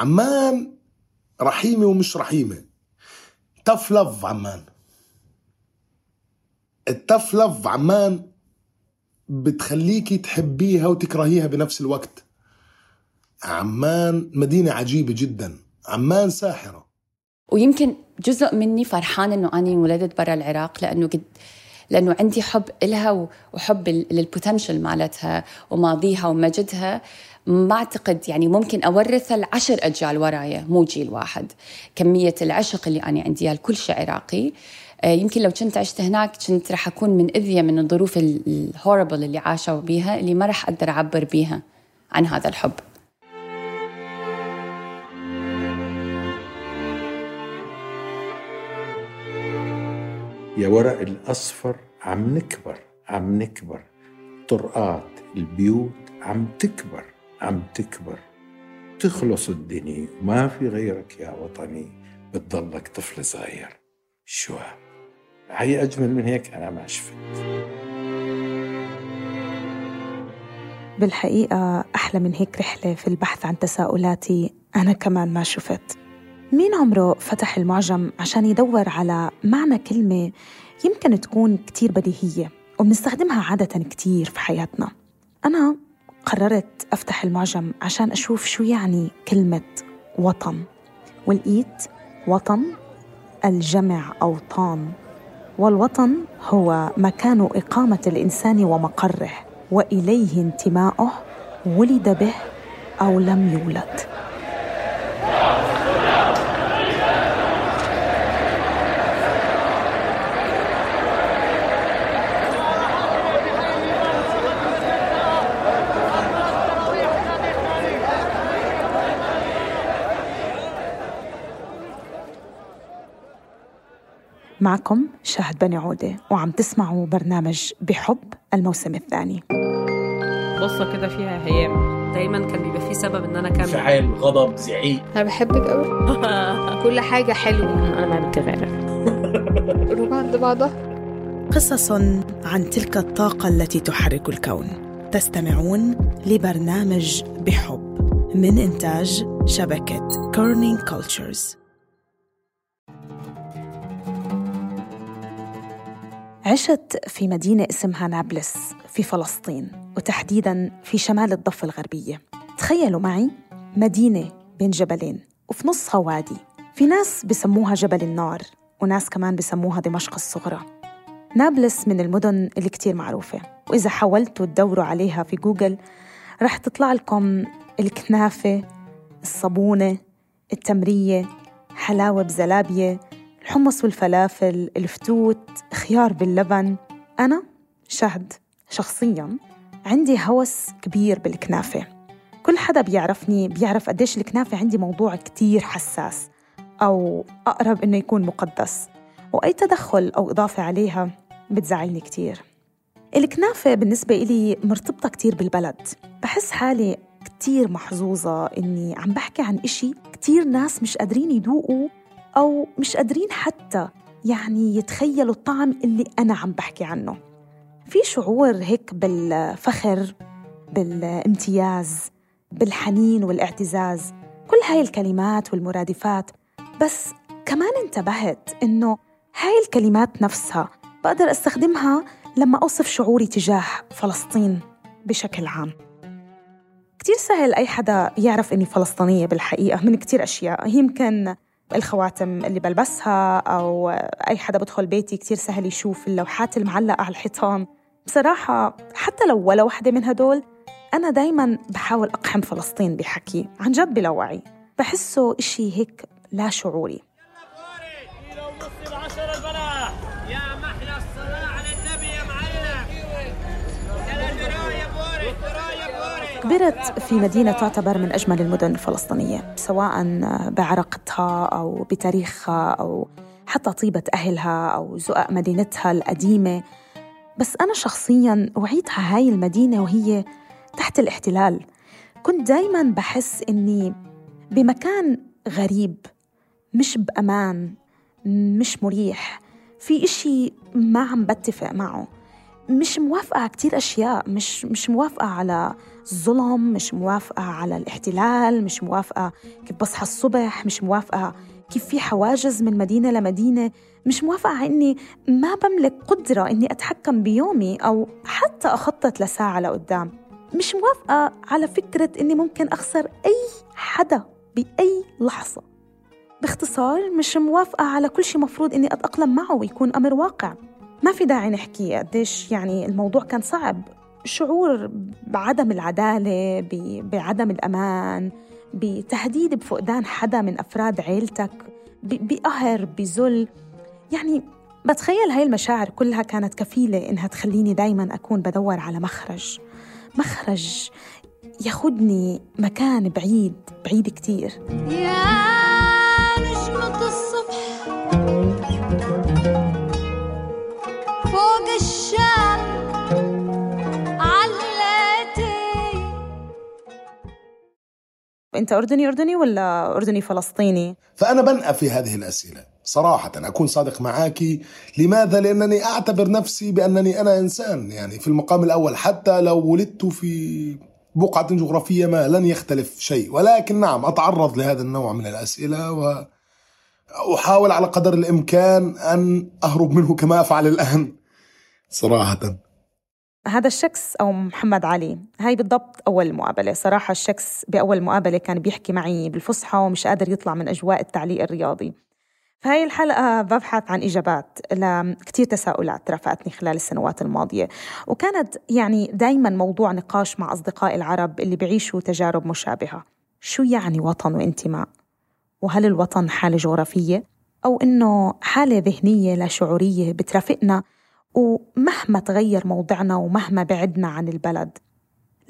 عمان رحيمة ومش رحيمة. تف لف عمان. التف لف عمان بتخليكي تحبيها وتكرهيها بنفس الوقت. عمان مدينة عجيبة جدا. عمان ساحرة. ويمكن جزء مني فرحان إنه أنا انولدت برا العراق لأنه قد لأنه عندي حب إلها وحب للبوتنشل مالتها وماضيها ومجدها. ما أعتقد يعني ممكن اورثها لعشر أجيال ورايا مو جيل واحد. كمية العشق اللي أنا عندي لكل شيء عراقي. آه، يمكن لو كنت عشت هناك كنت رح أكون من إذية من الظروف الهوربل اللي عاشوا بيها اللي ما رح أقدر أعبر بيها عن هذا الحب. يا ورق الأصفر عم نكبر عم نكبر. طرقات البيوت عم تكبر. عم تكبر. تخلص الدنيا وما في غيرك يا وطني. بتضلك طفل صغير. شو؟ هي أجمل من هيك أنا ما شفت. بالحقيقة أحلى من هيك رحلة في البحث عن تساؤلاتي أنا كمان ما شفت. مين عمره فتح المعجم عشان يدور على معنى كلمة يمكن تكون كتير بديهية وبنستخدمها عادة كتير في حياتنا؟ أنا قررت أفتح المعجم عشان أشوف شو يعني كلمة وطن. ولقيت وطن الجمع أوطان والوطن هو مكان إقامة الإنسان ومقره وإليه انتماؤه ولد به أو لم يولد. معكم شاهد بني عودة وعم تسمعوا برنامج بحب الموسم الثاني. قصة كده فيها هيام. دايما كان بيبقى في سبب إن أنا اكمل انفعال غضب زعيق. أنا بحبك قوي كل حاجة حلوة. أنا ما عملت غيرك. قلوب عند بعضها. قصص عن تلك الطاقة التي تحرك الكون. تستمعون لبرنامج بحب من إنتاج شبكة Kerning Cultures عشت في مدينة اسمها نابلس في فلسطين وتحديدا في شمال الضفة الغربية. تخيلوا معي مدينة بين جبلين وفي نصها وادي في ناس بسموها جبل النار وناس كمان بسموها دمشق الصغرى. نابلس من المدن اللي كتير معروفة وإذا حاولتوا تدوروا عليها في جوجل رح تطلع لكم الكنافة الصابونة التمرية حلاوة بزلابية الحمص والفلافل الفتوت خيار باللبن. أنا شهد شخصياً عندي هوس كبير بالكنافة. كل حدا بيعرفني بيعرف قديش الكنافة عندي موضوع كتير حساس أو أقرب إنه يكون مقدس. وأي تدخل أو إضافة عليها بتزعلني كتير. الكنافة بالنسبة إلي مرتبطة كتير بالبلد. بحس حالي كتير محظوظة إني عم بحكي عن إشي كتير ناس مش قادرين يدوقوا أو مش قادرين حتى يعني يتخيلوا الطعم اللي أنا عم بحكي عنه. في شعور هيك بالفخر بالامتياز بالحنين والاعتزاز. كل هاي الكلمات والمرادفات. بس كمان انتبهت إنه هاي الكلمات نفسها بقدر أستخدمها لما أوصف شعوري تجاه فلسطين بشكل عام. كتير سهل أي حدا يعرف إني فلسطينية بالحقيقة من كتير أشياء. يمكن الخواتم اللي بلبسها أو أي حدا بدخل بيتي كتير سهل يشوف اللوحات المعلقة على الحيطان. بصراحة حتى لو ولا وحدة من هدول أنا دايما بحاول أقحم فلسطين بحكي عن جد بلا وعي. بحسه إشي هيك لا شعوري. كبرت في مدينة تعتبر من أجمل المدن الفلسطينية سواء بعراقتها أو بتاريخها أو حتى طيبة أهلها أو زقاق مدينتها القديمة. بس أنا شخصياً وعيتها هاي المدينة وهي تحت الاحتلال. كنت دايماً بحس إني بمكان غريب مش بأمان مش مريح في إشي ما عم بتفق معه. مش موافقة على كتير أشياء. مش مش موافقة على الظلم مش موافقة على الاحتلال مش موافقة كيف بصحى الصبح مش موافقة كيف في حواجز من مدينة لمدينة. مش موافقة على إني ما بملك قدرة إني أتحكم بيومي أو حتى أخطط لساعة لقدام. مش موافقة على فكرة إني ممكن أخسر أي حدا بأي لحظة. باختصار مش موافقة على كل شيء مفروض إني أتأقلم معه ويكون أمر واقع. ما في داعي نحكي قديش يعني الموضوع كان صعب. شعور بعدم العدالة بعدم الأمان بتهديد بفقدان حدا من أفراد عيلتك بقهر بذل. يعني بتخيل هاي المشاعر كلها كانت كفيلة إنها تخليني دايما أكون بدور على مخرج. مخرج ياخدني مكان بعيد بعيد كتير. يا أنت أردني أردني ولا أردني فلسطيني؟ فأنا بنأى في هذه الأسئلة. صراحة أكون صادق معك لماذا؟ لأنني أعتبر نفسي بأنني أنا إنسان يعني في المقام الأول حتى لو ولدت في بقعة جغرافية ما لن يختلف شيء. ولكن نعم أتعرض لهذا النوع من الأسئلة وأحاول على قدر الإمكان أن أهرب منه كما أفعل الآن. صراحة. هذا الشخص أو محمد علي هاي بالضبط أول مقابلة صراحة الشخص بأول مقابلة كان بيحكي معي بالفصحى ومش قادر يطلع من أجواء التعليق الرياضي فهاي الحلقة ببحث عن إجابات لكتير تساؤلات رافقتني خلال السنوات الماضية وكانت يعني دايما موضوع نقاش مع أصدقائي العرب اللي بيعيشوا تجارب مشابهة شو يعني وطن وانتماء؟ وهل الوطن حالة جغرافية؟ أو إنه حالة ذهنية لا شعورية بترافقنا ومهما تغير موضعنا ومهما بعدنا عن البلد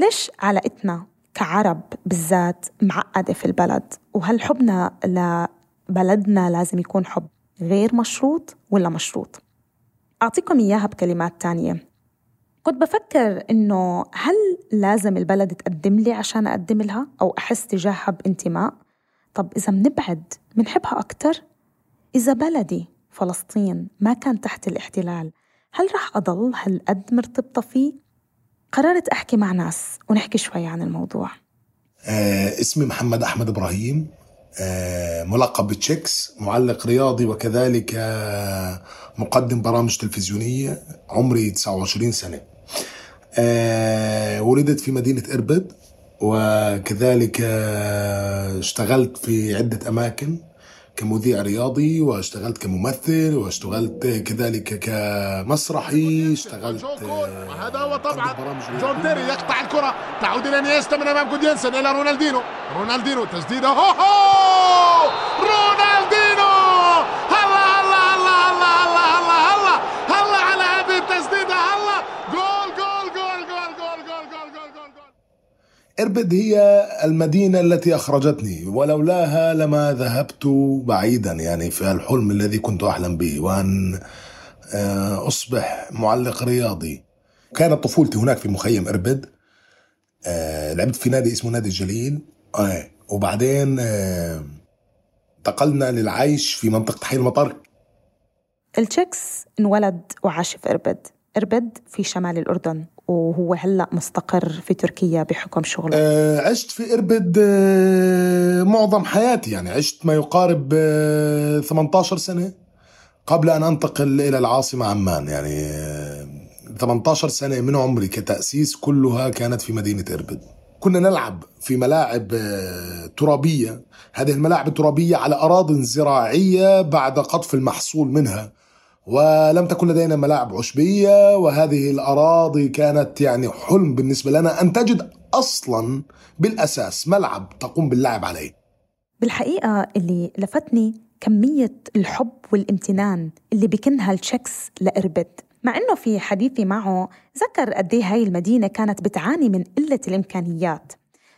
ليش علاقتنا كعرب بالذات معقدة في البلد؟ وهل حبنا لبلدنا لازم يكون حب غير مشروط ولا مشروط؟ أعطيكم إياها بكلمات تانية. كنت بفكر إنه هل لازم البلد تقدم لي عشان أقدم لها أو أحس تجاهها بانتماء طب إذا منبعد منحبها أكتر؟ إذا بلدي فلسطين ما كان تحت الاحتلال هل رح أضل هالقد مرتبطة فيه؟ قررت أحكي مع ناس ونحكي شوي عن الموضوع. آه اسمي محمد أحمد إبراهيم. آه ملقب بتشيكس معلق رياضي وكذلك آه مقدم برامج تلفزيونية عمري 29 سنة. آه ولدت في مدينة إربد وكذلك آه اشتغلت في عدة أماكن. كمذيع رياضي واشتغلت كممثل واشتغلت كذلك كمسرحي اشتغلت هذا هو طبعا جون. تيري يقطع الكرة تعود إلى نيستا من أمام جودينسن إلى رونالدينو رونالدينو تسديدة هو هو إربد هي المدينة التي أخرجتني. ولولاها لما ذهبت بعيدا يعني في الحلم الذي كنت أحلم به. وأن آه، أصبح معلق رياضي. كانت طفولتي هناك في مخيم إربد. آه، لعبت في نادي اسمه نادي الجليل. آه، وبعدين انتقلنا للعيش في منطقة حي المطر. التشيكس انولد وعاش في إربد. إربد في شمال الأردن. وهو هلأ مستقر في تركيا بحكم شغله؟ آه، عشت في إربد آه، معظم حياتي يعني. عشت ما يقارب آه، 18 سنة قبل أن أنتقل إلى العاصمة عمان. يعني آه، 18 سنة من عمري كتأسيس كلها كانت في مدينة إربد. كنا نلعب في ملاعب آه، ترابية. هذه الملاعب الترابية على أراضٍ زراعية بعد قطف المحصول منها. ولم تكن لدينا ملاعب عشبية وهذه الأراضي كانت يعني حلم بالنسبة لنا أن تجد أصلا بالأساس ملعب تقوم باللعب عليه. بالحقيقة اللي لفتني كمية الحب والامتنان اللي بكنها التشيكس لإربد. مع إنه في حديثي معه ذكر قد إيه هاي المدينة كانت بتعاني من قلة الإمكانيات.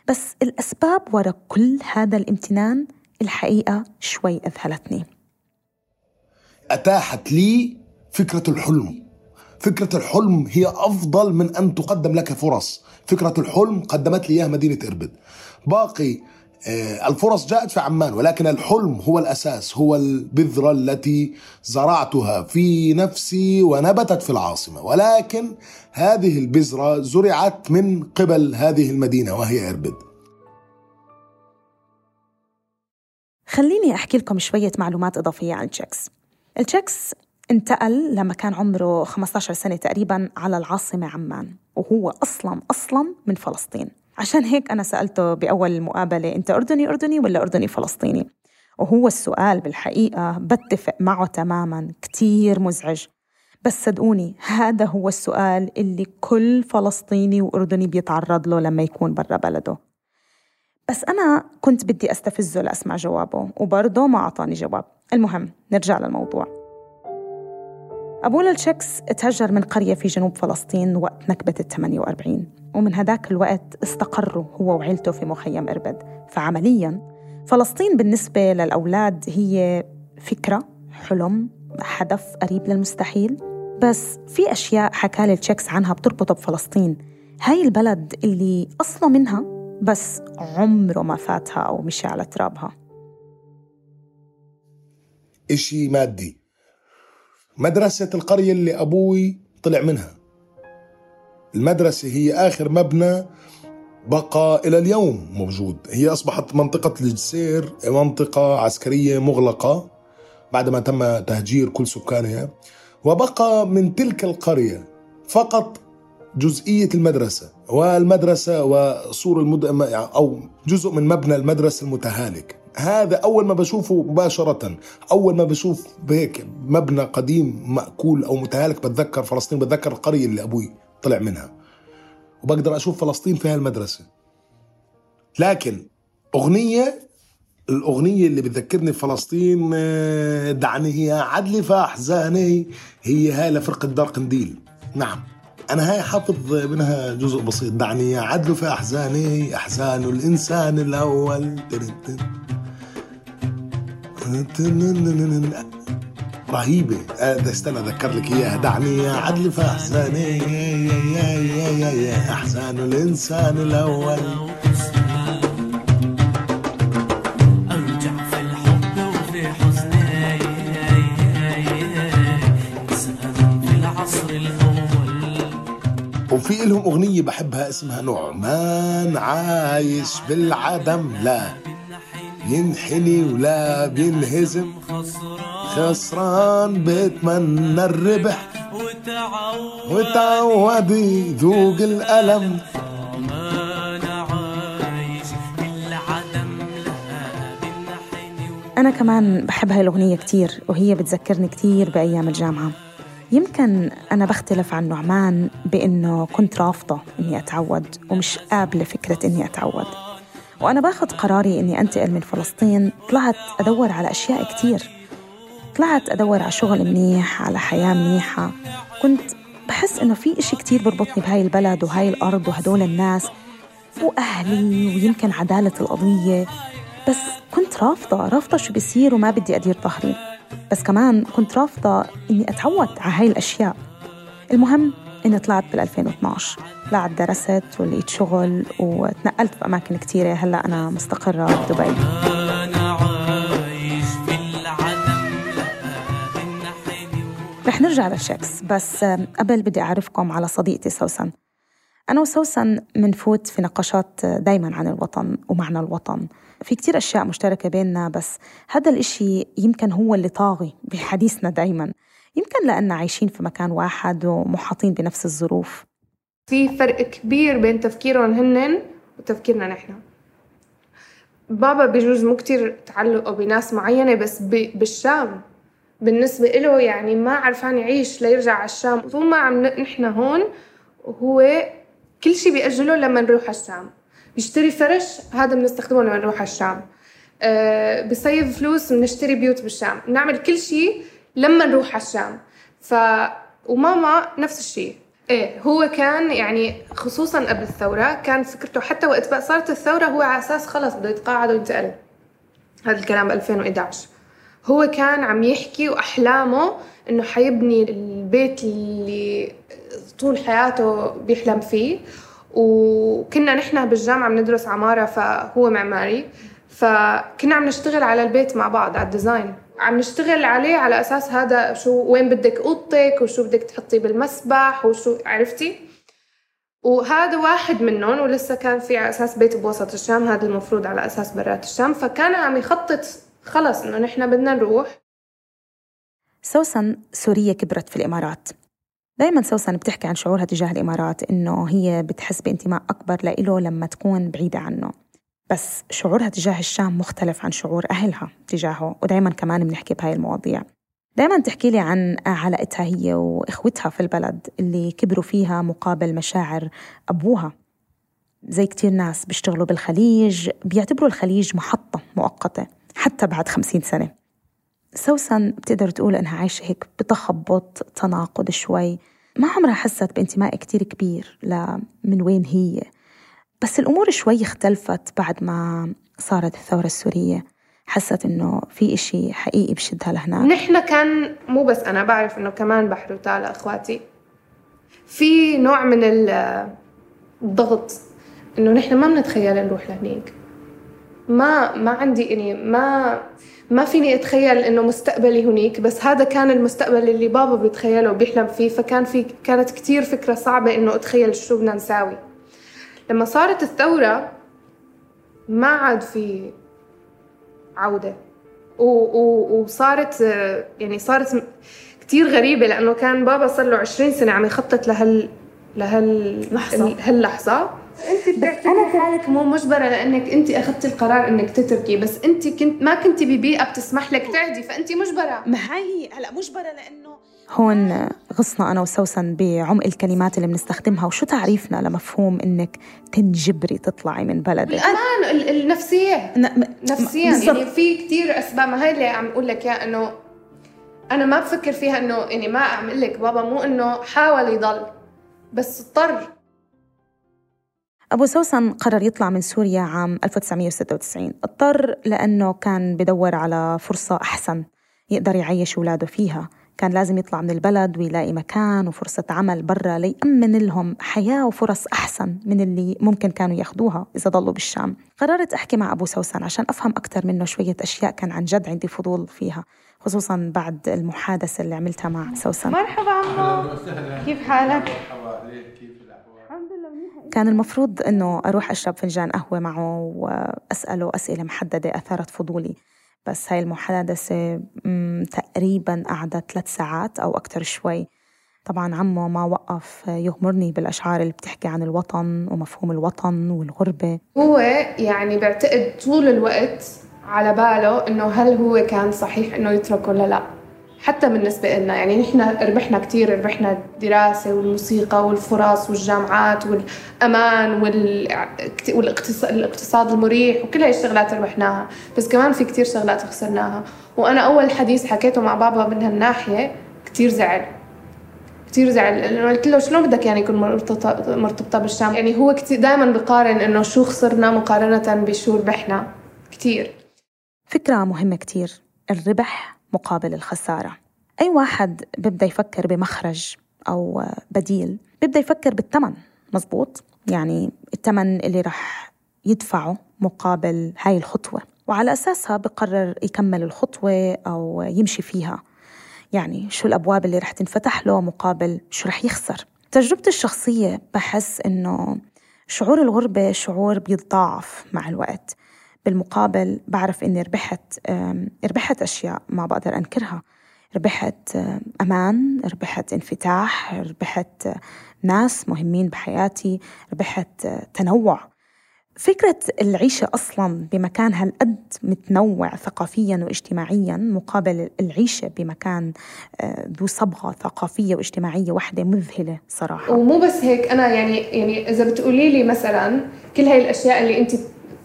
بس الأسباب وراء كل هذا الامتنان الحقيقة شوي أذهلتني. أتاحت لي فكرة الحلم. فكرة الحلم هي أفضل من أن تقدم لك فرص. فكرة الحلم قدمت لي إياها مدينة إربد. باقي آه، الفرص جاءت في عمان ولكن الحلم هو الأساس هو البذرة التي زرعتها في نفسي ونبتت في العاصمة. ولكن هذه البذرة زرعت من قبل هذه المدينة وهي إربد. خليني أحكي لكم شوية معلومات إضافية عن تشيكس التشيكس انتقل لما كان عمره 15 سنة تقريبا على العاصمة عمان وهو أصلا أصلا من فلسطين. عشان هيك أنا سألته بأول المقابلة أنت أردني أردني ولا أردني فلسطيني؟ وهو السؤال بالحقيقة بتفق معه تماما كتير مزعج. بس صدقوني هذا هو السؤال اللي كل فلسطيني وأردني بيتعرض له لما يكون برا بلده. بس أنا كنت بدي أستفزه لأسمع جوابه وبرضه ما أعطاني جواب. المهم نرجع للموضوع. أبو للشكس تهجر من قرية في جنوب فلسطين وقت نكبة ال 48 ومن هداك الوقت استقروا هو وعيلته في مخيم إربد. فعملياً فلسطين بالنسبة للأولاد هي فكرة حلم هدف قريب للمستحيل. بس في أشياء حكى لي التشيكس عنها بتربطه بفلسطين. هاي البلد اللي أصله منها بس عمره ما فاتها أو مشي على ترابها. إشي مادي. مدرسة القرية اللي أبوي طلع منها. المدرسة هي آخر مبنى بقى إلى اليوم موجود. هي أصبحت منطقة الجسير منطقة عسكرية مغلقة بعدما تم تهجير كل سكانها. وبقى من تلك القرية فقط جزئية المدرسة. والمدرسة وسور المد... أو جزء من مبنى المدرسة المتهالك. هذا أول ما بشوفه مباشرة أول ما بشوف بهيك مبنى قديم مأكول أو متهالك بتذكر فلسطين بتذكر القرية اللي أبوي طلع منها. وبقدر أشوف فلسطين في هالمدرسة. لكن أغنية الأغنية اللي بتذكرني بفلسطين آه، دعني يا عدلي فأحزاني هي هاي لفرقة دار قنديل. نعم. أنا هاي حافظ منها جزء بسيط. دعني يا عدل في أحزاني أحزان الإنسان الأول. رهيبة. استنى أذكر لك إياها. دعني يا عدل في أحزاني. أحزان الإنسان الأول. وفي لهم أغنية بحبها اسمها نعمان عايش بالعدم لا ينحني ولا بينهزم. خسران بتمنى الربح وتعود يذوق الألم. أنا كمان بحب هاي الأغنية كتير وهي بتذكرني كتير بأيام الجامعة. يمكن أنا بختلف عن نعمان بإنه كنت رافضة إني أتعود ومش قابلة فكرة إني أتعود. وأنا باخد قراري إني أنتقل من فلسطين. طلعت أدور على أشياء كتير. طلعت أدور على شغل منيح على حياة منيحة. كنت بحس إنه في إشي كتير بربطني بهاي البلد وهاي الأرض وهدول الناس وأهلي ويمكن عدالة القضية. بس كنت رافضة. رافضة شو بيصير وما بدي أدير ظهري. بس كمان كنت رافضة إني أتعود على هاي الأشياء. المهم إني طلعت بال 2012 طلعت درست ولقيت شغل وتنقلت بأماكن كتيرة. هلأ أنا مستقرة بدبي. رح نرجع للشكس بس قبل بدي أعرفكم على صديقتي سوسن. أنا وسوسن منفوت في نقاشات دايما عن الوطن ومعنى الوطن. في كتير أشياء مشتركة بيننا بس هذا الإشي يمكن هو اللي طاغي بحديثنا دايما. يمكن لأننا عايشين في مكان واحد ومحاطين بنفس الظروف. في فرق كبير بين تفكيرهم هن وتفكيرنا نحن. بابا بجوز مو كتير تعلقه بناس معينة بس بالشام. بالنسبة إله يعني ما عرفان يعيش ليرجع على الشام. طول ما عم نحن هون هو كل شيء بيأجله لما نروح على الشام. بيشتري فرش هذا بنستخدمه لما نروح على الشام. أه فلوس بنشتري بيوت بالشام. بنعمل كل شيء لما نروح على الشام. ف وماما نفس الشيء إيه هو كان يعني خصوصا قبل الثورة كان فكرته حتى وقت بقى صارت الثورة هو على أساس خلص بده يتقاعد وينتقل. هذا الكلام ب 2011 هو كان عم يحكي وأحلامه إنه حيبني البيت اللي طول حياته بيحلم فيه. وكنا نحن بالجامعة بندرس عمارة فهو معماري. فكنا عم نشتغل على البيت مع بعض على ال design. عم نشتغل عليه على أساس هذا شو وين بدك أوضتك وشو بدك تحطي بالمسبح وشو عرفتي؟ وهذا واحد منهم ولسه كان في على أساس بيت بوسط الشام هذا المفروض على أساس برات الشام. فكان عم يخطط خلص إنه نحن بدنا نروح. سوسن سورية كبرت في الإمارات. دايما سوسن بتحكي عن شعورها تجاه الإمارات إنه هي بتحس بانتماء أكبر لإله لما تكون بعيدة عنه. بس شعورها تجاه الشام مختلف عن شعور أهلها تجاهه ودايما كمان بنحكي بهاي المواضيع. دايما تحكي لي عن علاقتها هي وإخوتها في البلد اللي كبروا فيها مقابل مشاعر أبوها. زي كتير ناس بيشتغلوا بالخليج بيعتبروا الخليج محطة مؤقتة حتى بعد خمسين سنة. سوسن بتقدر تقول إنها عايشة هيك بتخبط تناقض شوي. ما عمرها حست بانتماء كتير كبير لمن وين هي. بس الأمور شوي اختلفت بعد ما صارت الثورة السورية. حست إنه في إشي حقيقي بشدها لهناك. نحن كان مو بس أنا بعرف إنه كمان بحر وتالا إخواتي. في نوع من ال- الضغط إنه نحن ما بنتخيل نروح لهنيك. ما ما عندي يعني ما ما فيني أتخيل إنه مستقبلي هنيك بس هذا كان المستقبل اللي بابا بيتخيله وبيحلم فيه فكان في كانت كتير فكرة صعبة إنه أتخيل شو بدنا نساوي لما صارت الثورة ما عاد في عودة و و وصارت يعني صارت كتير غريبة لأنه كان بابا صار له 20 سنة عم يخطط لهال لهال لحظة. هاللحظة انت بتعتبري حالك مو مجبرة لأنك انت أخذتي القرار إنك تتركي بس انت كنت ما كنتي ببيئة بتسمح لك تعدي فأنت مجبرة. ما هي هلا مجبرة لأنه هون غصنا أنا وسوسن بعمق الكلمات اللي بنستخدمها وشو تعريفنا لمفهوم إنك تنجبري تطلعي من بلدك؟ بالأمان ال- النفسية ن- نفسيا. يعني في كتير أسباب. ما هي اللي عم أقول لك إياها إنه أنا ما بفكر فيها إنه يعني ما عم أقول لك. بابا مو إنه حاول يضل بس اضطر. أبو سوسن قرر يطلع من سوريا عام 1996 اضطر لأنه كان بدور على فرصة أحسن يقدر يعيش أولاده فيها. كان لازم يطلع من البلد ويلاقي مكان وفرصة عمل برا ليأمن لهم حياة وفرص أحسن من اللي ممكن كانوا ياخدوها إذا ضلوا بالشام. قررت أحكي مع أبو سوسن عشان أفهم أكثر منه شوية أشياء كان عن جد عندي فضول فيها خصوصا بعد المحادثة اللي عملتها مع سوسن. مرحبا عمو كيف حالك؟ كان المفروض إنه أروح أشرب فنجان قهوة معه وأسأله أسئلة محددة اثارت فضولي. بس هاي المحادثة تقريبا قعدت ثلاث ساعات أو أكثر شوي. طبعا عمه ما وقف يغمرني بالأشعار اللي بتحكي عن الوطن ومفهوم الوطن والغربة. هو يعني بعتقد طول الوقت على باله إنه هل هو كان صحيح إنه يترك ولا لا. حتى بالنسبة لنا يعني نحن ربحنا كتير ربحنا الدراسة والموسيقى والفرص والجامعات والأمان والاقت- والاقتصاد الاقتصاد المريح وكل هاي الشغلات ربحناها. بس كمان في كتير شغلات خسرناها. وأنا أول حديث حكيته مع بابا من هالناحية كتير زعل. كتير زعل. لأنه قلت له شلون بدك يعني يكون مرتبطه مرتبطة بالشام؟ يعني هو كتير دائما بقارن إنه شو خسرنا مقارنة بشو ربحنا. كتير. فكرة مهمة كتير. الربح مقابل الخسارة. أي واحد بيبدأ يفكر بمخرج أو بديل بيبدأ يفكر بالثمن مزبوط؟ يعني الثمن اللي رح يدفعه مقابل هاي الخطوة. وعلى أساسها بقرر يكمل الخطوة أو يمشي فيها. يعني شو الأبواب اللي رح تنفتح له مقابل شو رح يخسر. تجربتي الشخصية بحس إنه شعور الغربة شعور بيتضاعف مع الوقت. بالمقابل بعرف إني ربحت ربحت أشياء ما بقدر أنكرها. ربحت أم، أمان ربحت انفتاح ربحت أه، ناس مهمين بحياتي ربحت أه، تنوع. فكرة العيشة أصلا بمكان هالقد متنوع ثقافيا واجتماعيا مقابل العيشة بمكان آه، ذو صبغة ثقافية واجتماعية واحدة مذهلة صراحة. ومو بس هيك أنا يعني يعني إذا بتقولي لي مثلا كل هاي الأشياء اللي أنت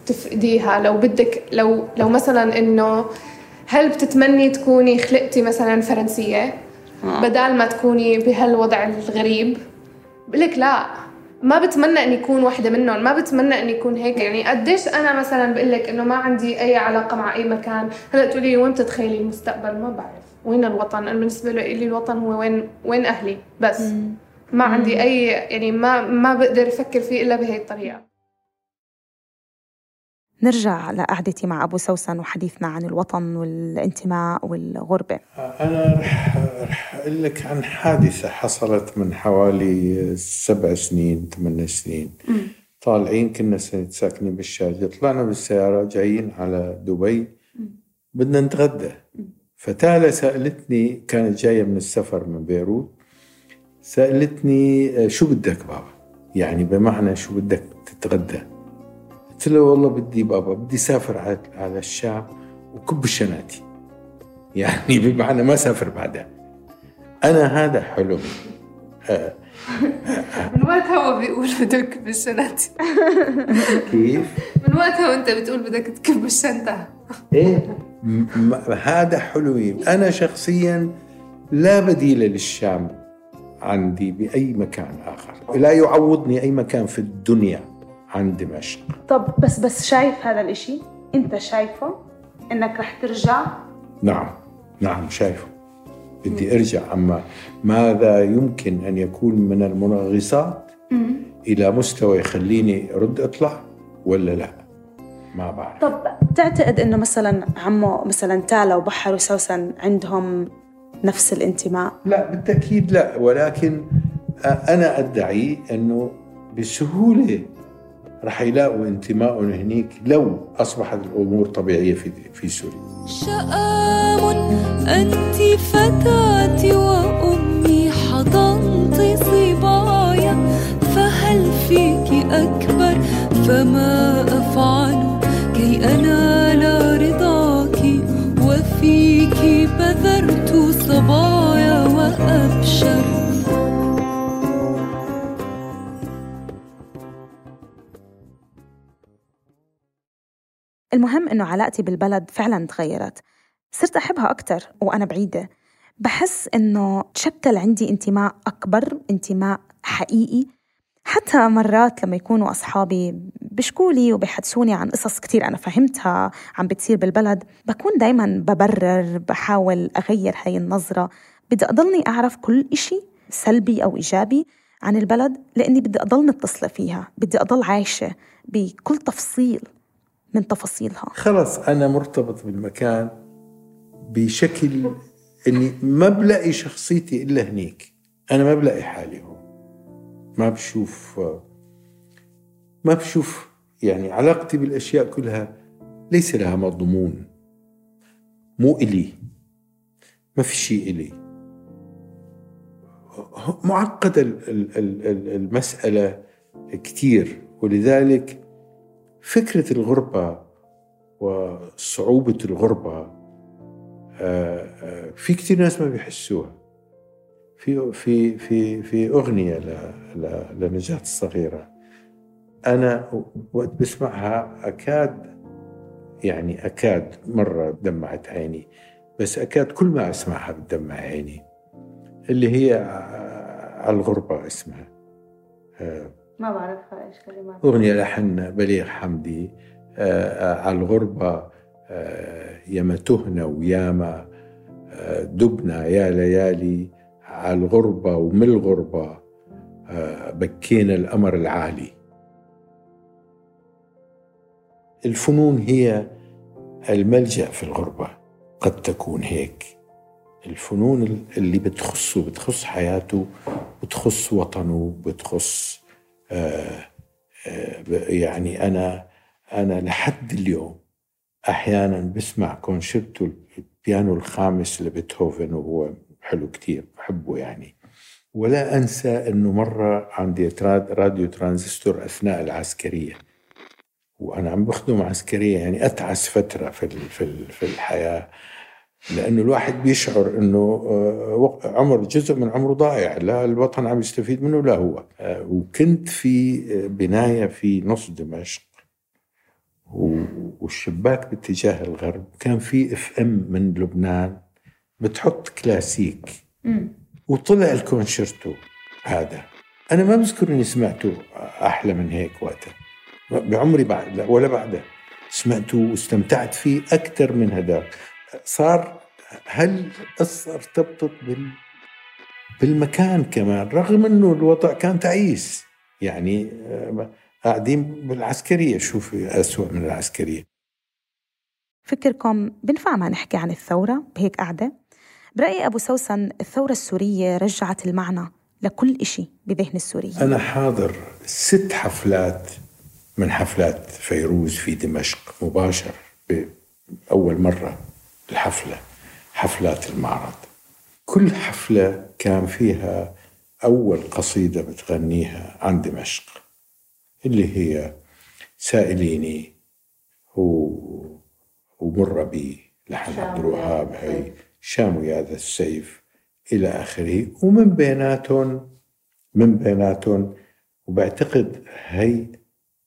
تفقديها. لو بدك لو لو مثلا إنه هل بتتمني تكوني خلقتي مثلا فرنسية؟ بدال ما تكوني بهالوضع الغريب. بقولك لا. ما بتمنى إني اكون واحدة منهم. ما بتمنى إني اكون هيك. يعني قديش أنا مثلا بقول لك إنه ما عندي أي علاقة مع أي مكان. هلأ تقولي لي وين بتتخيلي المستقبل؟ ما بعرف. وين الوطن؟ أنا بالنسبة لي الوطن هو وين وين أهلي. بس. ما عندي أي يعني ما ما بقدر أفكر فيه إلا بهي الطريقة. نرجع لقعدتي مع أبو سوسن وحديثنا عن الوطن والانتماء والغربة. أنا رح, رح أقول لك عن حادثة حصلت من حوالي سبع سنين ثمان سنين. طالعين كنا ساكنين بالشارجة طلعنا بالسيارة جايين على دبي. بدنا نتغدى. فتالا سألتني كانت جاية من السفر من بيروت سألتني آه، شو بدك بابا؟ يعني بمعنى شو بدك تتغدى؟ قلت له والله بدي بابا بدي سافر على على الشام وكب شناتي. يعني بمعنى ما سافر بعدها. أنا هذا حلمي من وقتها هو بيقول بدك بالشنطة كيف؟ من وقتها وأنت بتقول بدك تكب الشنطة. إيه هذا حلمي. أنا شخصيا لا بديل للشام عندي بأي مكان آخر. لا يعوضني أي مكان في الدنيا. عن دمشق طب بس بس شايف هذا الإشي؟ أنت شايفه؟ إنك رح ترجع؟ نعم نعم شايفه بدي أرجع أما ماذا يمكن أن يكون من المنغصات إلى مستوى يخليني أرد أطلع ولا لا ما بعرف طب تعتقد إنه مثلا عمو مثلا تالا وبحر وسوسن عندهم نفس الانتماء؟ لا بالتأكيد لا ولكن أنا أدعي إنه بسهولة رح يلاقوا انتمائهم هنيك لو أصبحت الأمور طبيعية في في سوريا. شآم أنت فتاتي وأمي حضنت صبايا فهل فيك أكبر؟ فما أفعل كي أنال رضاك وفيك بذرت صبايا وأبشر. المهم إنه علاقتي بالبلد فعلا تغيرت. صرت أحبها أكتر وأنا بعيدة. بحس إنه تشكل عندي انتماء أكبر انتماء حقيقي. حتى مرات لما يكونوا أصحابي بشكولي وبيحدثوني عن قصص كتير أنا فهمتها عم بتصير بالبلد بكون دايما ببرر بحاول أغير هاي النظرة. بدي أضلني أعرف كل إشي سلبي أو إيجابي عن البلد لأني بدي أضل متصلة فيها بدي أضل عايشة بكل تفصيل. من تفاصيلها. خلص أنا مرتبط بالمكان بشكل إني ما بلاقي شخصيتي إلا هنيك. أنا ما بلاقي حالي هون. ما بشوف ما بشوف يعني علاقتي بالأشياء كلها ليس لها مضمون. مو إلي. ما في شيء إلي. معقدة ال- ال- ال- ال- المسألة كتير. ولذلك فكرة الغربة وصعوبة الغربة آه، آه، في كتير ناس ما بيحسوها. في في في في أغنية لنجاة الصغيرة. أنا وقت بسمعها أكاد يعني أكاد مرة دمعت عيني بس أكاد كل ما أسمعها بتدمع عيني. اللي هي على الغربة اسمها. آه، ما بعرفها إيش كلمات أغنية لحن بليغ حمدي آه، آه، على الغربة آه، ياما تهنا وياما دبنا يا ليالي على الغربة ومن الغربة آه، بكينا الأمر العالي. الفنون هي الملجأ في الغربة قد تكون هيك. الفنون اللي بتخصه بتخص حياته بتخص وطنه بتخص يعني أنا أنا لحد اليوم أحيانا بسمع كونشيرتو البيانو الخامس لبيتهوفن وهو حلو كتير بحبه يعني. ولا أنسى أنه مرة عندي راديو ترانزستور أثناء العسكرية وأنا عم بخدم عسكرية يعني أتعس فترة في في ال- لأنه الواحد بيشعر أنه آه، عمر جزء من عمره ضايع لا الوطن عم يستفيد منه لا هو. آه، وكنت في آه، بناية في نص دمشق والشباك باتجاه الغرب كان في FM من لبنان بتحط كلاسيك. وطلع الكونشيرتو هذا. أنا ما بذكر إني سمعته أحلى من هيك وقتها. بعمري بعد لا ولا بعدها سمعته واستمتعت فيه أكثر من هذاك صار هل ارتبطت بال بالمكان كمان رغم إنه الوضع كان تعيس؟ يعني آه، قاعدين بالعسكرية شوفي أسوأ من العسكرية. فكركم بنفع ما نحكي عن الثورة؟ بهيك قعدة؟ برأي أبو سوسن الثورة السورية رجعت المعنى لكل إشي بذهن السوريين. أنا حاضر ست حفلات من حفلات فيروز في دمشق مباشر أول مرة. الحفلة حفلات المعرض. كل حفلة كان فيها أول قصيدة بتغنيها عن دمشق اللي هي سائليني و... ومر بي لحن عبد الوهاب هي شام يا ذا السيف إلى آخره. ومن بيناتهم من بيناتهم وبعتقد هي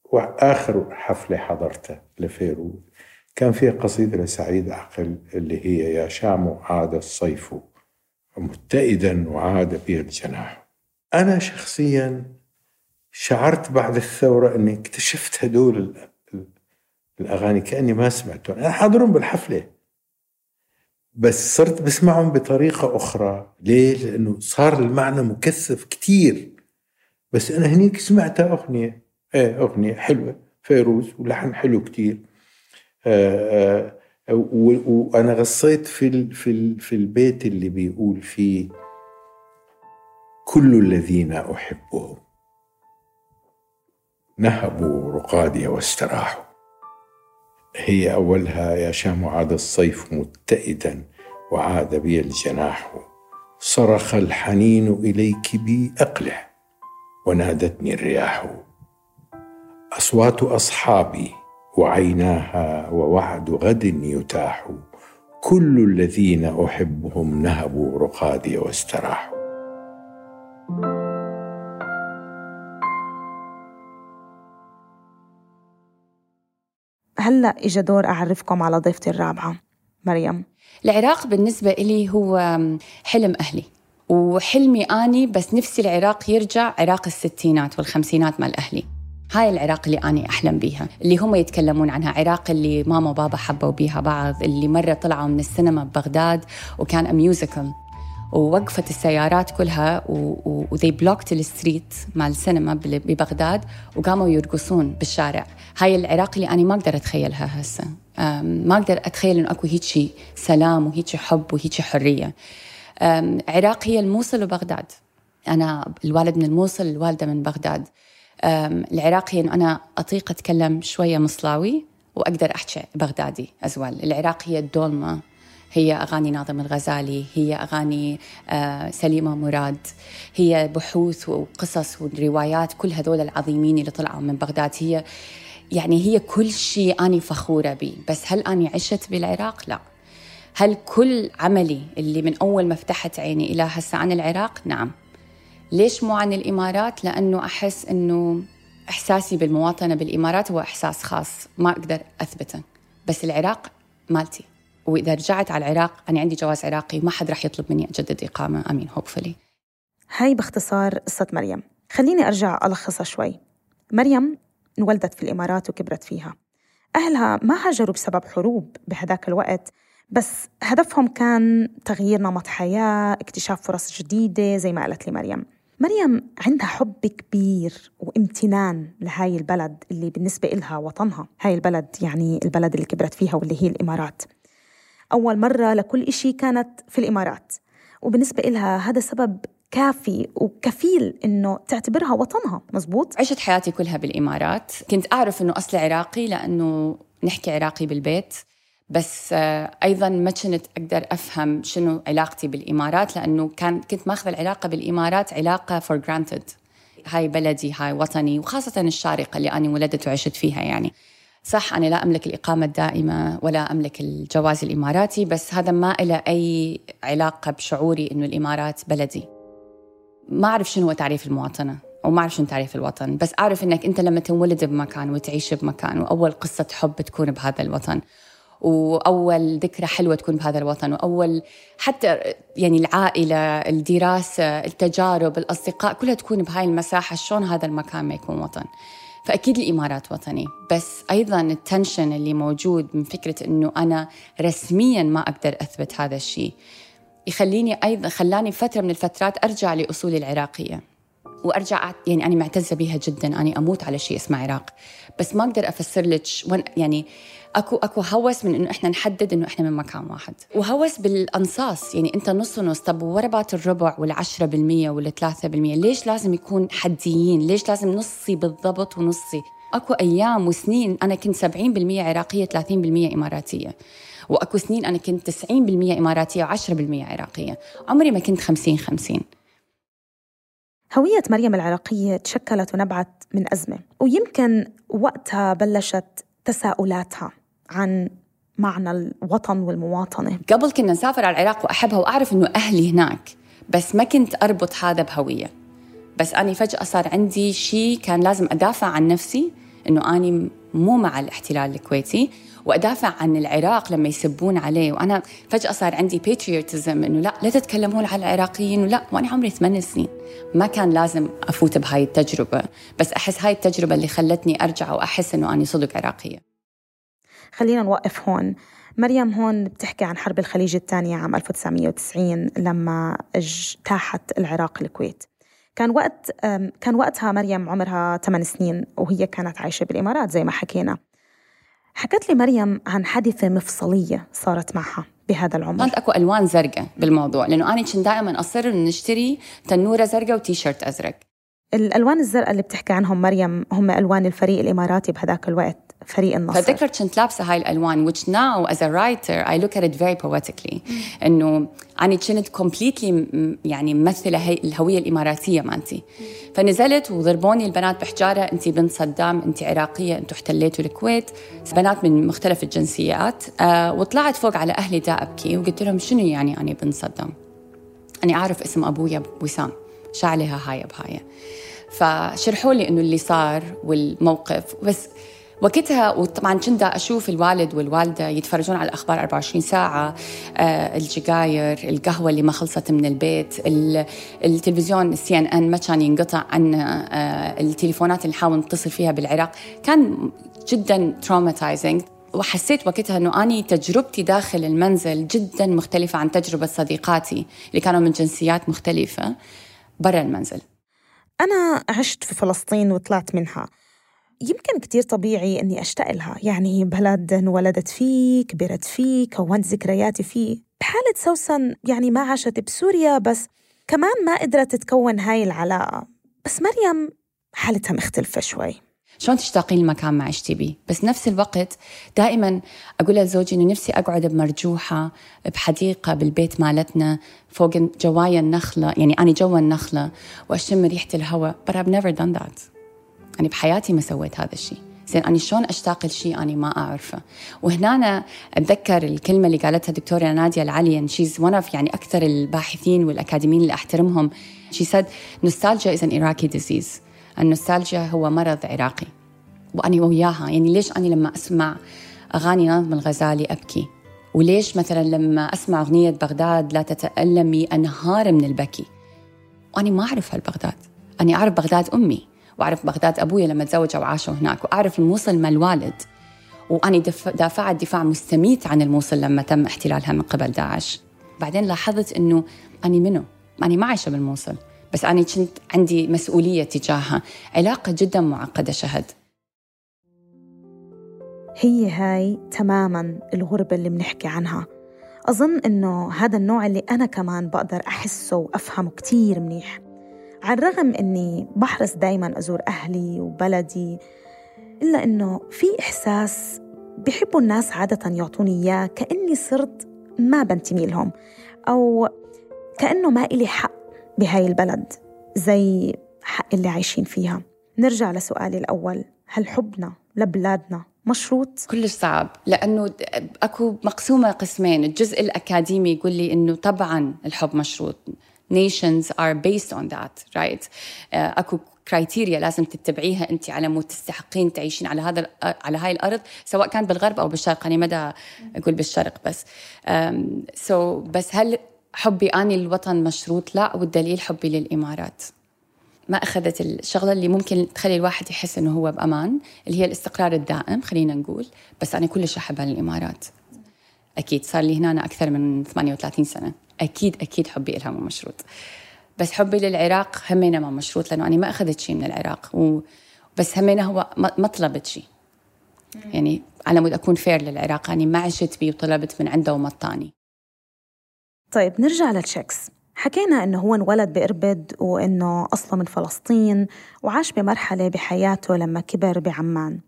وآخر حفلة حضرتها لفيروز. كان فيها قصيدة لسعيد عقل اللي هي يا شام عاد الصيف متئدا وعاد بي الجناح. أنا شخصيا شعرت بعد الثورة أني اكتشفت هدول ال- ال- الأغاني كأني ما سمعتهم. أنا حاضرهم بالحفلة بس صرت بسمعهم بطريقة أخرى. ليه؟ لأنه صار المعنى مكثف كتير. بس أنا هنيك سمعتها أغنية. إيه أغنية حلوة فيروز ولحن حلو كتير. آه، آه، و- وأنا غصيت في في في البيت اللي بيقول فيه كل الذين أحبهم نهبوا رقادي واستراحوا. هي أولها يا شام عاد الصيف متئدا وعاد بي الجناح. صرخ الحنين إليك بي أقلع ونادتني الرياح. أصوات أصحابي وعيناها ووعد غد يتاح. كل الذين أحبهم نهبوا رقادي واستراحوا. هلأ إجا دور أعرفكم على ضيفتي الرابعة مريم. العراق بالنسبة إلي هو حلم أهلي وحلمي أني بس نفسي العراق يرجع عراق الستينات والخمسينات مال أهلي. هاي العراق اللي أنا أحلم بيها. اللي هم يتكلمون عنها عراق اللي ماما وبابا حبوا بيها بعض اللي مرة طلعوا من السينما ببغداد وكان musical ووقفت السيارات كلها و they blocked ال street مال السينما ببغداد وقاموا يرقصون بالشارع. هاي العراق اللي أنا ما أقدر أتخيلها هسه. ما أقدر أتخيل إنه أكو هيك سلام وهيك حب وهيك حرية. عراق هي الموصل وبغداد أنا الوالد من الموصل الوالدة من بغداد. أم، العراق هي إنه أنا أطيق أتكلم شوية مصلاوي وأقدر أحكي بغدادي أزوال العراق هي الدولمة هي أغاني ناظم الغزالي هي أغاني آه، سليمة مراد هي بحوث وقصص وروايات كل هذول العظيمين اللي طلعوا من بغداد. هي يعني هي كل شيء أنا فخورة به بس هل أنا عشت بالعراق؟ لا. هل كل عملي اللي من أول ما فتحت عيني إلى هسه عن العراق؟ نعم. ليش مو عن الإمارات؟ لأنه أحس أنه إحساسي بالمواطنة بالإمارات هو إحساس خاص ما أقدر أثبته. بس العراق مالتي. وإذا رجعت على العراق أنا عندي جواز عراقي ما حد راح يطلب مني أجدد إقامة. أمين هوبفلي هاي باختصار قصة مريم. خليني أرجع ألخصها شوي. مريم انولدت في الإمارات وكبرت فيها. أهلها ما هاجروا بسبب حروب بهداك الوقت بس هدفهم كان تغيير نمط حياة اكتشاف فرص جديدة زي ما قالت لي مريم. مريم عندها حب كبير وامتنان لهاي البلد اللي بالنسبة إلها وطنها. هاي البلد يعني البلد اللي كبرت فيها واللي هي الإمارات. أول مرة لكل إشي كانت في الإمارات. وبالنسبة إلها هذا سبب كافي وكفيل إنه تعتبرها وطنها. مزبوط؟ عشت حياتي كلها بالإمارات. كنت أعرف أنه أصلي عراقي لأنه نحكي عراقي بالبيت. بس آه، أيضا ما كنت أقدر أفهم شنو علاقتي بالإمارات لأنه كان كنت ماخذة العلاقة بالإمارات علاقة for granted. هاي بلدي هاي وطني وخاصة الشارقة اللي أنا ولدت وعشت فيها يعني. صح أنا لا أملك الإقامة الدائمة ولا أملك الجواز الإماراتي بس هذا ما له أي علاقة بشعوري إنه الإمارات بلدي. ما أعرف شنو هو تعريف المواطنة أو ما أعرف شنو تعريف الوطن بس أعرف إنك أنت لما تنولد بمكان وتعيش بمكان وأول قصة حب تكون بهذا الوطن. وأول ذكرى حلوة تكون بهذا الوطن وأول حتى يعني العائلة الدراسة التجارب الأصدقاء كلها تكون بهاي المساحة شلون هذا المكان ما يكون وطن. فأكيد الإمارات وطني بس أيضا التنشن اللي موجود من فكرة أنه أنا رسميا ما أقدر أثبت هذا الشيء يخليني أيضا خلاني فترة من الفترات أرجع لاصولي العراقية. وأرجع يعني أنا معتزة بيها جدا اني أموت على شيء اسمه عراق. بس ما أقدر أفسر لك يعني اكو أكو هوس من إنه إحنا نحدد إنه إحنا من مكان واحد. وهوس بالأنصاص يعني أنت نص ونص. طب وربات الربع والعشرة بالمية ولا ثلاثة بالمية؟ ليش لازم يكون حديين؟ ليش لازم نصي بالضبط ونصي؟ أكو أيام وسنين. أنا كنت 70% عراقية 30% إماراتية. وأكو سنين أنا كنت 90% إماراتية و10% عراقية. عمري ما كنت 50 50 هوية مريم العراقية تشكلت ونبعت من أزمة ويمكن وقتها بلشت تساؤلاتها. عن معنى الوطن والمواطنة. قبل كنا نسافر على العراق وأحبها وأعرف إنه أهلي هناك بس ما كنت أربط هذا بهوية. بس اني فجأة صار عندي شيء كان لازم أدافع عن نفسي إنه اني مو مع الاحتلال الكويتي وأدافع عن العراق لما يسبون عليه. وأنا فجأة صار عندي باتريوتزم إنه لا لا تتكلمون على العراقيين ولا وأنا عمري ثمان سنين ما كان لازم أفوت بهاي التجربة. بس أحس هاي التجربة اللي خلتني أرجع وأحس إنه اني صدق عراقية. خلينا نوقف هون. مريم هون بتحكي عن حرب الخليج الثانية عام 1990 لما اجتاحت العراق الكويت. كان وقت كان وقتها مريم عمرها 8 سنين وهي كانت عايشة بالإمارات زي ما حكينا. حكت لي مريم عن حادثة مفصلية صارت معها بهذا العمر. كانت أكو ألوان زرقاء بالموضوع لأنه أنا كنت دائما أصر انه نشتري تنورة زرقاء وتيشيرت أزرق. الألوان الزرقاء اللي بتحكي عنهم مريم هم ألوان الفريق الإماراتي بهذاك الوقت فريق النصر. فذكر كنت لابسة هاي الألوان which now as a writer I look at it very poetically. إنه أنا كنت completely يعني ممثلة هي الهوية الإماراتية مالتي فنزلت وضربوني البنات بحجارة انت بنت صدام انت عراقية أنتم احتليتوا الكويت. بنات من مختلف الجنسيات. آه وطلعت فوق على أهلي دا ابكي وقلت لهم شنو يعني أنا بنت صدام؟ أنا أعرف اسم أبويا وسام شو عليها هاي بهاي. فشرحوا لي إنه اللي صار والموقف. بس وقتها وطبعا كنت أشوف الوالد والوالدة يتفرجون على الأخبار 24 ساعة آه الجقاير القهوة اللي ما خلصت من البيت ال- التلفزيون ال CNN ما كان ينقطع عنا آه التليفونات اللي نحاول نتصل فيها بالعراق. كان جدا traumatizing وحسيت وقتها إنه أني تجربتي داخل المنزل جدا مختلفة عن تجربة صديقاتي اللي كانوا من جنسيات مختلفة. برا المنزل. أنا عشت في فلسطين وطلعت منها. يمكن كتير طبيعي أني أشتاق لها. يعني بلد انولدت فيه كبرت فيه كونت ذكرياتي فيه. بحالة سوسن يعني ما عاشت بسوريا بس كمان ما قدرت تكون هاي العلاقة. بس مريم حالتها مختلفة شوي. شلون تشتاقين المكان ما عشتي بيه؟ بس نفس الوقت دائما أقول لزوجي إنه نفسي أقعد بمرجوحة بحديقة بالبيت مالتنا فوق جوايا النخلة يعني أنا جوا النخلة وأشم ريحة الهواء. But I've never done that. يعني بحياتي ما سويت هذا الشيء. زين أنا شلون أشتاق لشيء أنا ما أعرفه؟ وهنا أنا أتذكر الكلمة اللي قالتها دكتورة نادية العليا she's one of يعني أكثر الباحثين والأكاديميين اللي أحترمهم. She said nostalgia is an Iraqi disease. النوستالجيا هو مرض عراقي. وأنا وياها يعني ليش أنا لما أسمع أغاني ناظم الغزالي أبكي؟ وليش مثلا لما أسمع أغنية بغداد لا تتألمي أنهار من البكي؟ وأنا ما أعرف هالبغداد. أنا أعرف بغداد أمي وأعرف بغداد أبويا لما تزوجوا وعاشوا هناك وأعرف الموصل مال الوالد وأنا دف... دافعت دفاع مستميت عن الموصل لما تم احتلالها من قبل داعش. بعدين لاحظت أنه أنا منه أنا ما عايشة بالموصل. بس أنا كنت عندي مسؤولية تجاهها. علاقة جدا معقدة شهد. هي هاي تماما الغربة اللي بنحكي عنها. أظن إنه هذا النوع اللي أنا كمان بقدر أحسه وأفهمه كتير منيح. على الرغم إني بحرص دايما أزور أهلي وبلدي إلا إنه في إحساس بحبوا الناس عادة يعطوني إياه كأني صرت ما بنتمي لهم أو كأنه ما إلي حق. بهاي البلد زي حق اللي عايشين فيها. نرجع لسؤالي الأول. هل حبنا لبلادنا مشروط؟ كلش صعب لأنه أكو مقسومة قسمين. الجزء الأكاديمي يقول لي إنه طبعا الحب مشروط. Nations are based on that right أكو criteria لازم تتبعيها أنت على مود تستحقين تعيشين على هذا على هاي الأرض سواء كان بالغرب أو بالشرق. أنا مدى أقول بالشرق بس. سو so بس هل حبي آني للوطن مشروط لا والدليل حبي للإمارات. ما أخذت الشغلة اللي ممكن تخلي الواحد يحس إنه هو بأمان اللي هي الاستقرار الدائم خلينا نقول بس أنا كلش أحبها للإمارات. أكيد صار لي هنا أنا أكثر من 38 سنة. أكيد أكيد حبي لها مو مشروط. بس حبي للعراق همينة ما مشروط لأنه أنا ما أخذت شيء من العراق و بس همينة هو ما طلبت شيء يعني على مود أكون fair للعراق يعني ما عشت بيه وطلبت من عنده ومطاني. طيب نرجع للشخص حكينا إنه هو انولد بإربد وإنه أصله من فلسطين وعاش بمرحلة بحياته لما كبر بعمان.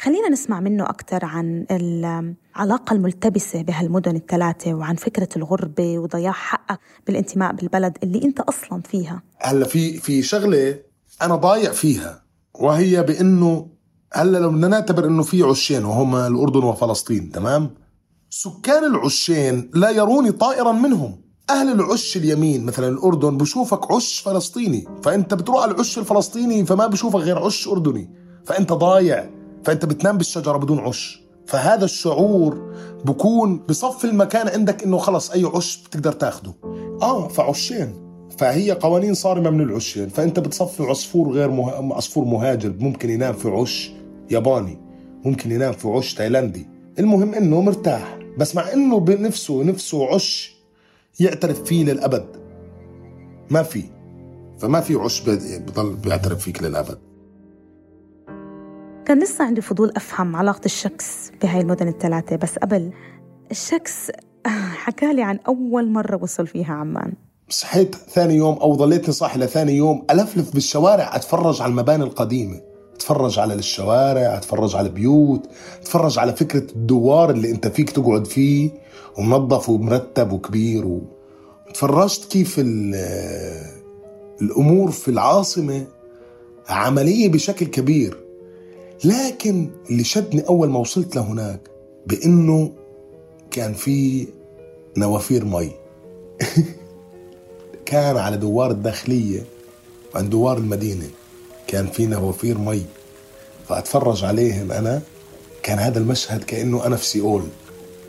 خلينا نسمع منه أكثر عن العلاقة الملتبسة بهالمدن الثلاثة وعن فكرة الغربة وضياع حقك بالانتماء بالبلد اللي أنت أصلا فيها. هلأ في في شغلة أنا ضايع فيها وهي بإنه هلأ لو بدنا نعتبر إنه في عشين وهما الأردن وفلسطين تمام؟ سكان العشين لا يروني طائرا منهم. أهل العش اليمين مثلا الأردن بشوفك عش فلسطيني. فانت بتروح على العش الفلسطيني فما بشوفك غير عش أردني. فأنت ضايع. فأنت بتنام بالشجرة بدون عش. فهذا الشعور بكون بصف المكان عندك إنه خلص أي عش بتقدر تاخده. آه فعشين. فهي قوانين صارمة من العشين. فأنت بتصفي عصفور غير مه... عصفور مهاجر ممكن ينام في عش ياباني ممكن ينام في عش تايلاندي المهم إنه مرتاح بس مع إنه بنفسه نفسه عش يعترف فيه للأبد. ما في فما في عش بضل بيعترف فيك للأبد. كان لسه عندي فضول أفهم علاقة الشكس بهاي المدن الثلاثة بس قبل الشكس حكالي عن أول مرة وصل فيها عمان. صحيت ثاني يوم أو ضليتني صاحي لثاني يوم ألفلف بالشوارع أتفرج على المباني القديمة. اتفرج على الشوارع اتفرج على البيوت اتفرج على فكرة الدوار اللي انت فيك تقعد فيه ومنظف ومرتب وكبير و... تفرجت كيف ال- الأمور في العاصمة عملية بشكل كبير. لكن اللي شدني أول ما وصلت لهناك بإنه كان في نوافير مي. كان على دوار الداخلية وعند دوار المدينة. كان في نوافير مي. فأتفرج عليهم أنا. كان هذا المشهد كأنه أنا في سيول.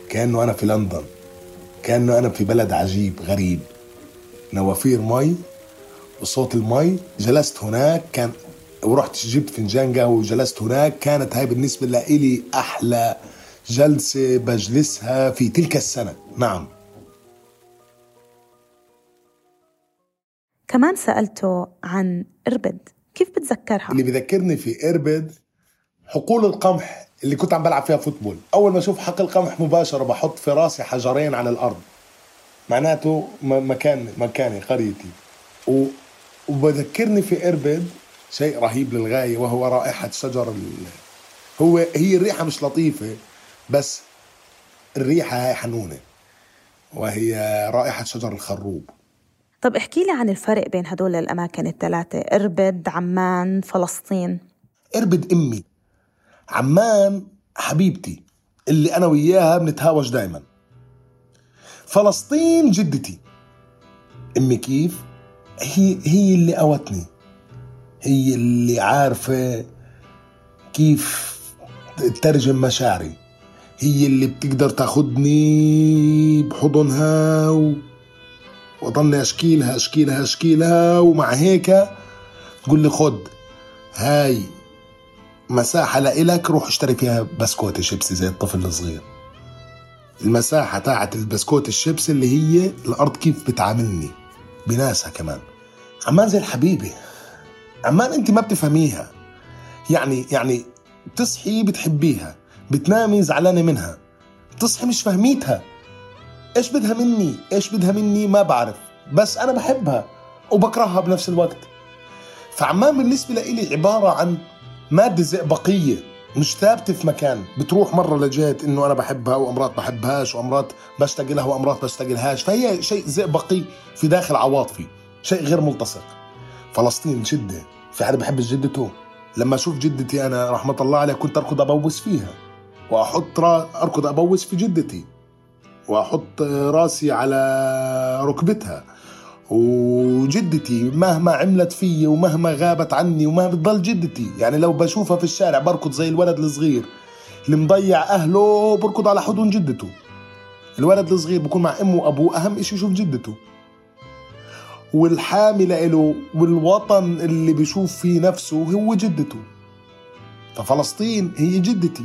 كأنه أنا في لندن. كأنه أنا في بلد عجيب غريب. نوافير مي وصوت المي. جلست هناك. كان ورحت جبت فنجان قهوة وجلست هناك. كانت هاي بالنسبة لي أحلى جلسة بجلسها في تلك السنة. نعم. كمان سألته عن إربد. كيف بتذكرها؟ اللي بذكرني في إربد حقول القمح اللي كنت عم بلعب فيها فوتبول. أول ما أشوف حقل قمح مباشرة بحط في راسي حجرين على الأرض. معناته مكان مكاني قريتي. و... وبذكرني في إربد شيء رهيب للغاية وهو رائحة شجر ال... هو هي الريحة مش لطيفة بس الريحة هاي حنونة وهي رائحة شجر الخروب. طب احكي لي عن الفرق بين هدول الأماكن الثلاثة إربد، عمان، فلسطين. إربد أمي عمان حبيبتي اللي أنا وياها بنتهاوش دايما. فلسطين جدتي. أمي كيف؟ هي هي اللي قوتني. هي اللي عارفة كيف تترجم مشاعري. هي اللي بتقدر تاخدني بحضنها و... واضلني اشكي لها اشكي لها اشكي لها ومع هيك تقول لي خد هاي مساحة لإلك روح اشتري فيها بسكوت شيبسي زي الطفل الصغير. المساحة تاعت البسكوت الشيبسي اللي هي الأرض كيف بتعاملني؟ بناسها كمان. عمان زي الحبيبة. عمان أنت ما بتفهميها. يعني يعني بتصحي بتحبيها. بتنامي زعلانة منها. بتصحي مش فهميتها. إيش بدها مني؟ إيش بدها مني؟ ما بعرف. بس أنا بحبها وبكرهها بنفس الوقت. فعمان بالنسبة لإلي عبارة عن مادة زئبقية مش ثابتة في مكان. بتروح مرة لجهة إنه أنا بحبها وأمرات بحبهاش وأمرات بشتاق لها وأمرات بشتاق لهاش فهي شيء زئبقي في داخل عواطفي شيء غير ملتصق. فلسطين جدة. في حدا بحب جدته؟ لما أشوف جدتي أنا رحمة الله عليها كنت أركض أبوس فيها. وأحط را... أركض أبوس في جدتي. وأحط راسي على ركبتها. وجدتي مهما عملت في ومهما غابت عني وما بتضل جدتي. يعني لو بشوفها في الشارع بركض زي الولد الصغير اللي مضيع أهله بركض على حضن جدته. الولد الصغير بكون مع أمه وأبوه أهم إشي يشوف جدته. والحامي لإله والوطن اللي بيشوف فيه نفسه هو جدته. ففلسطين هي جدتي.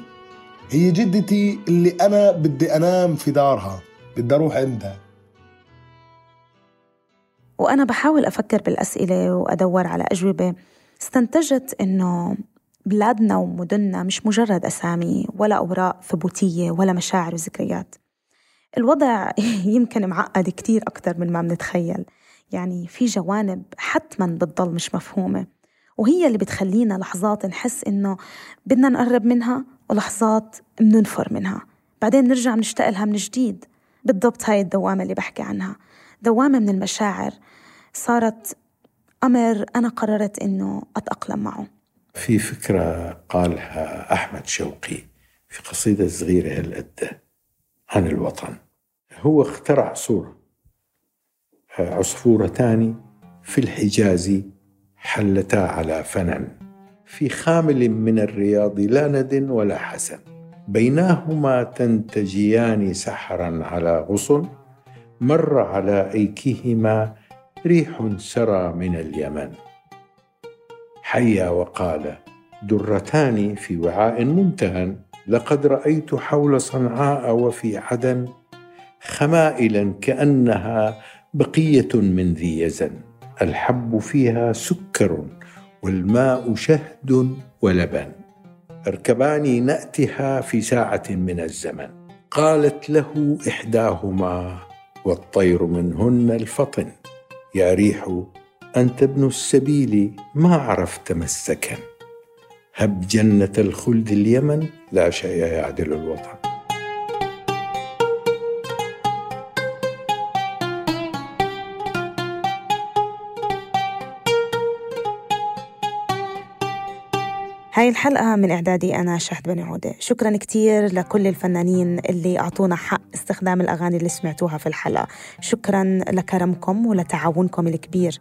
هي جدتي اللي أنا بدي أنام في دارها بدي أروح عندها. وأنا بحاول أفكر بالأسئلة وأدور على أجوبة. استنتجت إنه بلادنا ومدننا مش مجرد أسامي ولا أوراق ثبوتية ولا مشاعر وذكريات. الوضع يمكن معقد كتير أكتر من ما بنتخيل. يعني في جوانب حتما بتضل مش مفهومة. وهي اللي بتخلينا لحظات نحس إنه بدنا نقرب منها ولحظات مننفر منها. بعدين نرجع نشتاق لها من جديد. بالضبط هاي الدوامة اللي بحكي عنها. دوامة من المشاعر. صارت أمر أنا قررت إنه أتأقلم معه. في فكرة قالها أحمد شوقي في قصيدة صغيرة هالقد عن الوطن. هو اخترع صورة عصفورتان في الحجاز حلتا على فنن. في خامل من الرياض لا ند ولا حسن. بيناهما تنتجيان سحرا على غصن مر على أيكهما ريح سرى من اليمن. حيا وقال درتان في وعاء ممتهن لقد رأيت حول صنعاء وفي عدن خمائلا كأنها بقية من ذي يزن. الحب فيها سكر والماء شهد ولبن. اركبان نأتها في ساعة من الزمن. قالت له إحداهما والطير منهن الفطن. يا ريح أنت ابن السبيل ما عرفت ما السكن. هب جنة الخلد اليمن لا شيء يعدل الوطن. هاي الحلقة من إعدادي أنا شهد بني عودة. شكرا كتير لكل الفنانين اللي أعطونا حق استخدام الأغاني اللي سمعتوها في الحلقة. شكرا لكرمكم ولتعاونكم الكبير.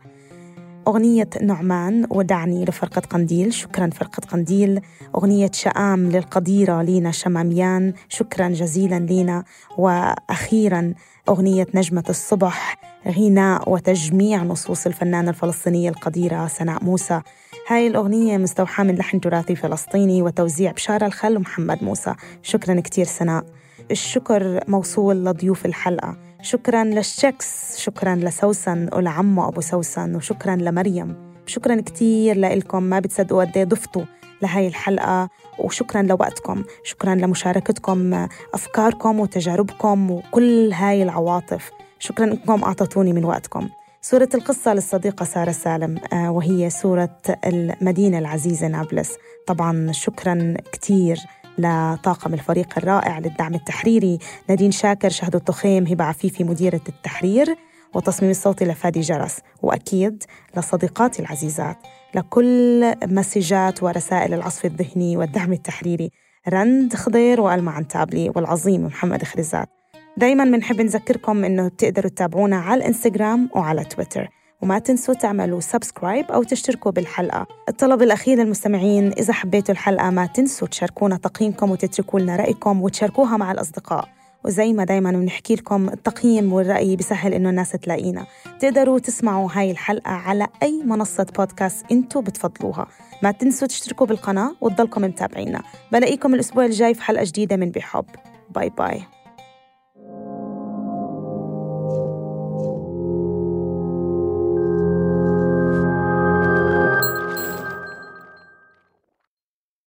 أغنية نعمان ودعني لفرقة قنديل. شكرا فرقة قنديل. أغنية شآم للقديرة لينا شماميان. شكرا جزيلا لينا. وأخيرا أغنية نجمة الصبح غناء وتجميع نصوص الفنانة الفلسطينية القديرة سناء موسى. هاي الأغنية مستوحاة من لحن تراثي فلسطيني وتوزيع بشارة الخل ومحمد موسى. شكرا كتير سناء. الشكر موصول لضيوف الحلقة. شكرا للشكس شكرا لسوسن ولعمه أبو سوسن وشكرا لمريم. شكرا كتير لإلكم ما بتصدقوا قد إيه ضفتوا لهاي الحلقة وشكرا لوقتكم. شكرا لمشاركتكم أفكاركم وتجاربكم وكل هاي العواطف. شكرا إنكم اعطيتوني من وقتكم. سورة القصة للصديقة سارة سالم آه، وهي سورة المدينة العزيزة نابلس. طبعا شكرا كتير لطاقم الفريق الرائع للدعم التحريري نادين شاكر شهد التخيم هبة عفيفي مديرة التحرير والتصميم الصوتي لفادي جرس. وأكيد لصديقاتي العزيزات لكل مسجات ورسائل العصف الذهني والدعم التحريري. رند خضير وألمع عنتابلي والعظيم محمد خريزات دايما بنحب نذكركم إنه بتقدروا تتابعونا على الانستغرام وعلى تويتر وما تنسوا تعملوا subscribe أو تشتركوا بالحلقة. الطلب الأخير للمستمعين إذا حبيتوا الحلقة ما تنسوا تشاركونا تقييمكم وتتركوا لنا رأيكم وتشاركوها مع الأصدقاء. وزي ما دايما بنحكي لكم التقييم والرأي بيسهل إنه الناس تلاقينا. تقدروا تسمعوا هاي الحلقة على أي منصة بودكاست أنتوا بتفضلوها. ما تنسوا تشتركوا بالقناة وتضلكم متابعينا. بلاقيكم الأسبوع الجاي في حلقة جديدة من بحب. bye bye